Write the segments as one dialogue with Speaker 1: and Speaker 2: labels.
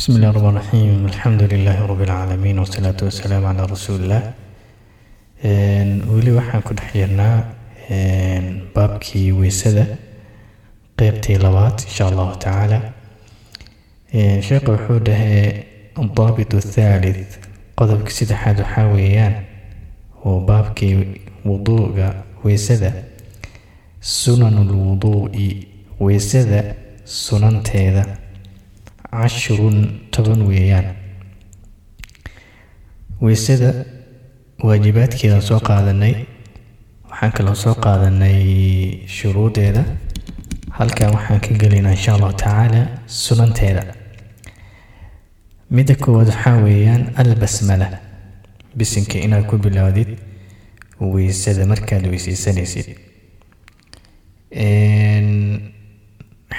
Speaker 1: بسم الله الرحمن الرحيم الحمد لله رب العالمين والصلاة والسلام على رسول الله weli waxaan ku dhex jirnaa baabkii weysada qeybtii labaad insha allahu tacaala sheekha wuxuu dhahee daabit thalith qodobka saddexaad waxaa weeyaan oo baabkii wuduuga weysada sunan lwuduu'i weysada sunanteeda cashrun toban weeyaan weysada waajibaadkeedaan soo qaadanay waxaan kaloo soo qaadanay shuruudeeda halkan waxaan ka gelaynaa insha allahu tacaala sunanteeda midda koowaad waxaa weeyaan albasmala bisinka inaad ku bilowdid weysada markaad weyseysanaysid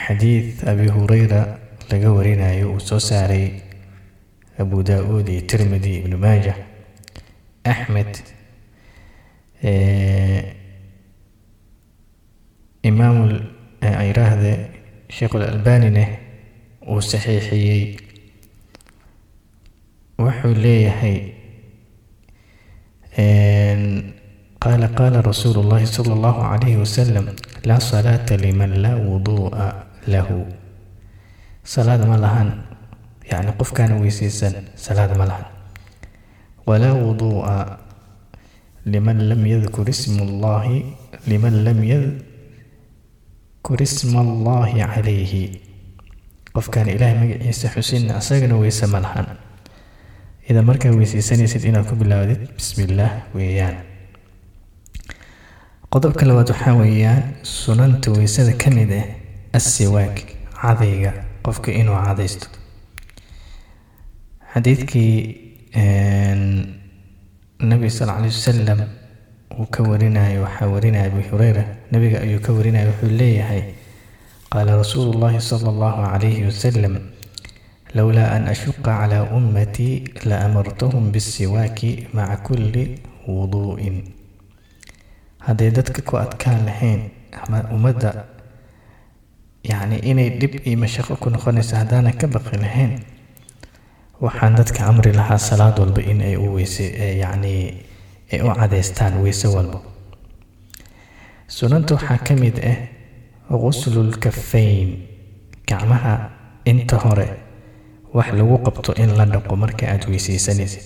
Speaker 1: xadiid abi hureyra laga warinayo uu soo saaray abu daa-uud iyo tirmidi ibnu maaja. Axmed imaam iraahde sheekhulalbanine uu saxiixiyey. Wuxuu leeyahay qaala qaala rasuulu اllahi sala allahu calayhi wasalam laa salaata liman laa wuduu'a lahu salaad ma lahan. Yacni qofkaana weyseysan salaad ma lahan. Walaa wuduu'a liman lam yadkur isma allahi liman lam yadkur isma allahi calayhi qofkaan ilaahay magaciisa xusinna asagana weyse ma lahan. Idan markaa weyseysanaysid inaad ku bilaawdid bismi illaah weeyaan qodobka labaad waxaa weeyaan sunanta weysada ka mid ah assiwaag cadayga qofka inuu cadaysto xadiidkii nabi sal alay wasalam uu ka warinayo waxaa warinaya abu hureyra nabiga ayuu ka warinaya wuxuu leeyahay qaala rasuulu llahi sala allahu calayhi wasalam lowlaa an ashuqa calaa ummatii la amartahum bisiwaaki maca kulli wuduu'in hadday dadka ku adkaan lahayn ama ummadda yacni inay dhib iyo mashaqo ku noqonayso haddaanan ka baqi lahayn waxaan dadka amri lahaa salaad walba in ay u weyse yacni ay u cadaystaan weyse walba sunanta waxaa ka mid ah guslulkafayn gacmaha inta hore wax lagu qabto in la dhaqo marka aada weyseysanaysid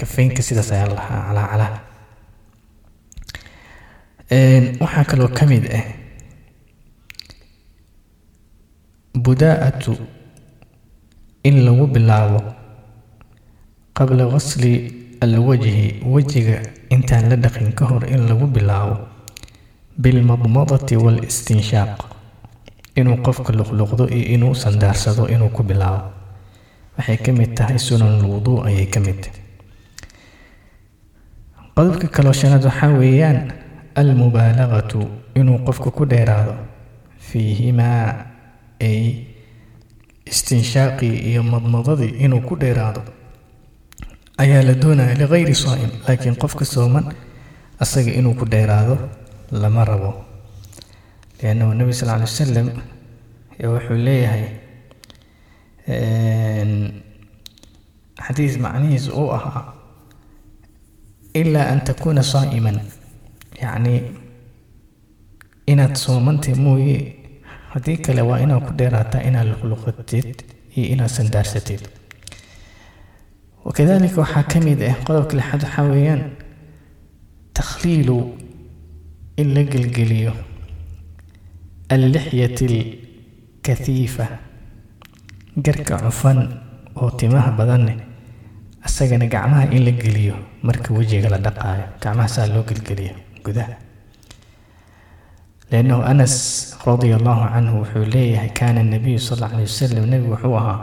Speaker 1: kafaynka sidaas ayaa lahaa calaacalaha waxaa kaloo ka mid ah budaa'atu in lagu bilaabo qabla qasli alwajhi wejiga intaan la dhaqin ka hor in lagu bilaabo bilmadmadati waalistinshaaq inuu qofka luqluqdo iyo inuu sandaarsado inuu ku bilaabo waxay ka mid tahay sunan lwuduu ayay ka mid tahay qodobka kaloo shanaad waxaa weeyaan almubaalagatu inuu qofka ku dheeraado fiihimaa ay istinshaaqii iyo madmadadii inuu ku dheeraado ayaa la doonaya ligayri saa'im laakiin qofka sooman asaga inuu ku dheeraado lama rabo. Liannahu nebi sal alay wasalam wuxuu leeyahay xadiis macnihiisu uu ahaa ilaa an takuuna saa'iman. Yacni inaad soomantay mooye haddii kale waa inaad ku dheeraataa inaad luqluqatid iyo inaad sandaarsatid wakadalika waxaa ka mid ah qodobka lixaad waxaa weeyaan takhliilu in la gelgeliyo allixyati alkathiifa garka cufan oo timaha badanne asagana gacmaha in la geliyo marka wejiga la dhaqaayo gacmaha saa loo gelgeliyo gudaha liannahu anas radia allahu canhu wuxuu leeyahay kaana nabiyu sal alla alay wasalam nebigu wuxuu ahaa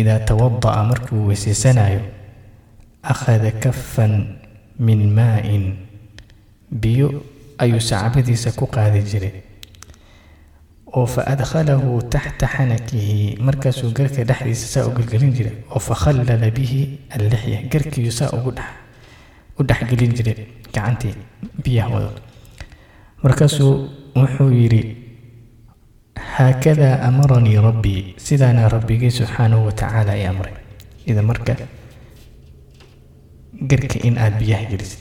Speaker 1: idaa tawada'a markuu weyseysanayo akhada kafan min maa'in biyo ayuu sacbadiisa ku qaadi jiray oo fa adkhalahu taxta xanakihi markaasuu garka dhexdiisa saa u gelgelin jiray oo fa khallala bihi allixya garkiiyu saa ugu dhexgelin jiray gacantii biyaha markaasuu wuxuu yidhi haakadaa amaranii rabbii sidaana rabbigii subxaanahu watacaala ay amray. Ida marka garka in aada biyaha gelisid.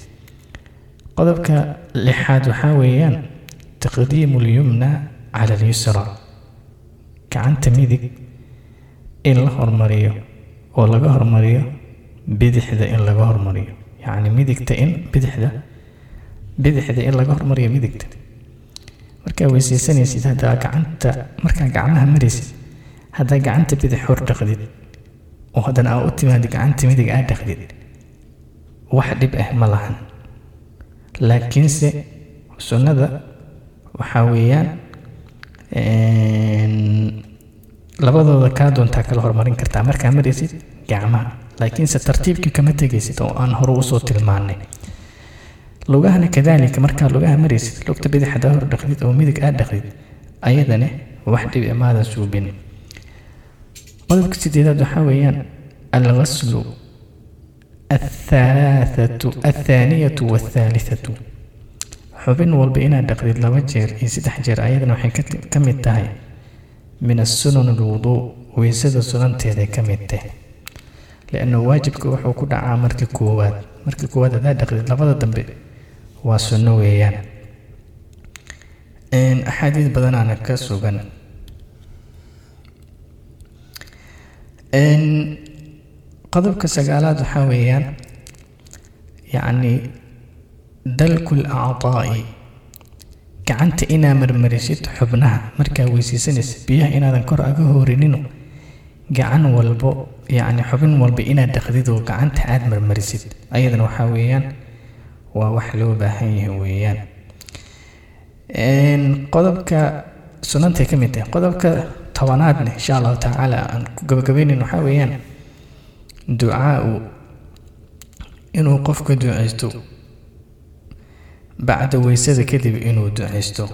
Speaker 1: Qodobka lixaad waxaa weeyaan taqdiimu lyumna cala alyusra. Gacanta midig in la hormariyo oo laga hormariyo bidixda in laga hormariyo. Yacni midigta in bidixda bidixda in laga hormariyo midigta. Markaa weysaysanaysid haddaa gacanta markaa gacmaha maraysid haddaa gacanta bidix hor dhaqdid oo haddana aa u timaadi gacanta midig aa dhaqdid wax dhib ah ma lahan. Laakiinse sunnada waxaa weeyaan labadooda kaa doontaa kala horumarin kartaa. Markaa maraysid gacmaha laakiinse tartiibkii kama tegaysid oo aan hore u soo tilmaanay lugahana kadaalika markaa lugaha maraysid lugta bidixadaa hor dhaqdid oo midig aad dhaqdid ayadana wax dhib ah imaadan suubin. Qodobka sideedaad waxaa weeyaan alghaslu athaathatu athaaniyatu waathaalithatu xubin walba inaad dhaqdid laba jeer iyo saddex jeer ayadana waxay ka mid tahay min asunan alwuduu weysada sunanteeday ka mid tahay. Lianna waajibka wuxuu ku dhacaa marka koowaad. Marka koowaad hadaad dhaqdid labada dambe waa sunno weeyaan axaadiis badanaana ka sugan. Qodobka sagaalaad waxaa weeyaan yacni dalku lacdaa'i gacanta inaa marmarisid xubnaha markaa weysaysanaysa biyaha inaadan kor aga horinino gacan walbo yacni xubin walba inaad dhaqdid oo gacanta aad marmarisid. Ayadana waxaa weeyaan waa wax loo baahan yahay weeyaan. Qodobka sunantay ka mid tahay qodobka tobanaadna insha allahu tacaala aan ku gabagabaynayn waxaa weeyaan ducaau inuu qofka ducaysto bacda weysada kadib inuu ducaysto.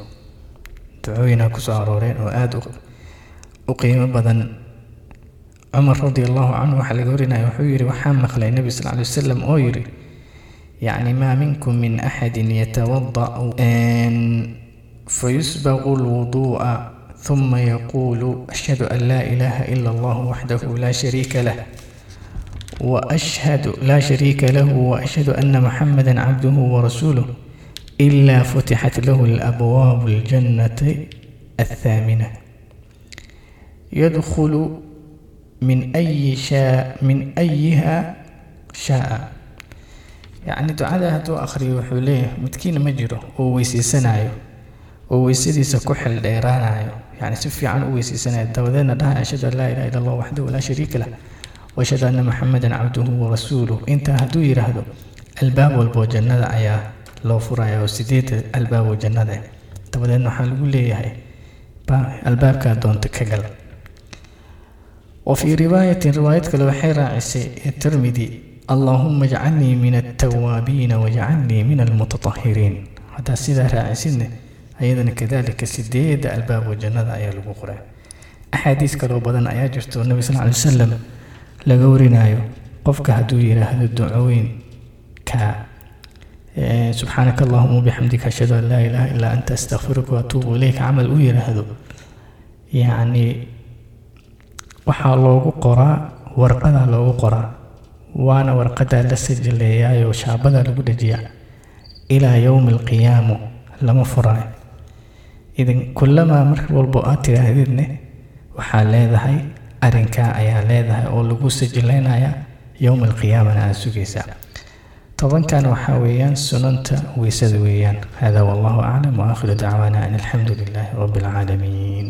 Speaker 1: Ducooyinaa ku soo arooreen oo aada u qiimo badan. Cumar radi allahu canhu waxaa laga warinaya wuxuu yidhi waxaa maqlay nebi sal ly wasalam oo yidhi yacni maa minkum min axadin yatawada'u fayusbaqu lwuduu'a ثم يقول أشهد أن لا إله إلا الله وحده لا شريك له وأشهد لا شريك له وأشهد أن محمدا عبده ورسوله إلا فتحت له الأبواب الجنة الثامنة. يدخل من أي شاء من أيها شاء. yacni ducada hadduu akhriyo wuxuu leeyahay midkiina ma jiro oo weysaysanaayo oo weysadiisa ku xildheeraanayo yacni si fiican u weysaysanayo dabadeedna dhaha ashhadu an laa ilaha illa allah waxdahu laa shariika lah washhadu anna maxamedan cabduhu wa intaa hadduu yidhaahdo albaab walboo jannada ayaa loo furaya oo sideeda albaaboo jannada eh. dabadeedna waxaa lagu leeyahay albaabkaa doonta ka gal wa fii riwaayatin riwaayad kale waxay raacisay tirmidi allaahuma jcalnii min altawaabiina wajcalnii min almutatahiriin haddaa sidaa raacisidne ayadana kadalika sideeda albaab oo jannada ayaa lagu qoray axaadiis kaloo badan ayaa jirta oo nabi sal ly wasalam laga warinayo qofka hadduu yidhaahdo ducooyin kaa subxaanaka allahuma wabixamdika ashhadu an laa ilaaha illaa anta astakfiruka waatuubu ileyka camal u yidhaahdo yacni waxaa loogu qoraa warqadaa loogu qoraa waana warqadaa la sajileeyaayoo shaabadaa lagu dhajiyaa. Ilaa yowmi alqiyaamo lama furaayo idan kullamaa mar walbo aad tidhaahdidne waxaa leedahay arrinkaa ayaa leedahay oo lagu sajilaynaya yowma alqiyaamana aad sugaysaa. Tobankan waxaa weeyaan sunanta weysada weeyaan. Hada wallahu aclam waakhiru dacwaana an alxamdu lilaahi rabbi alcaalamiin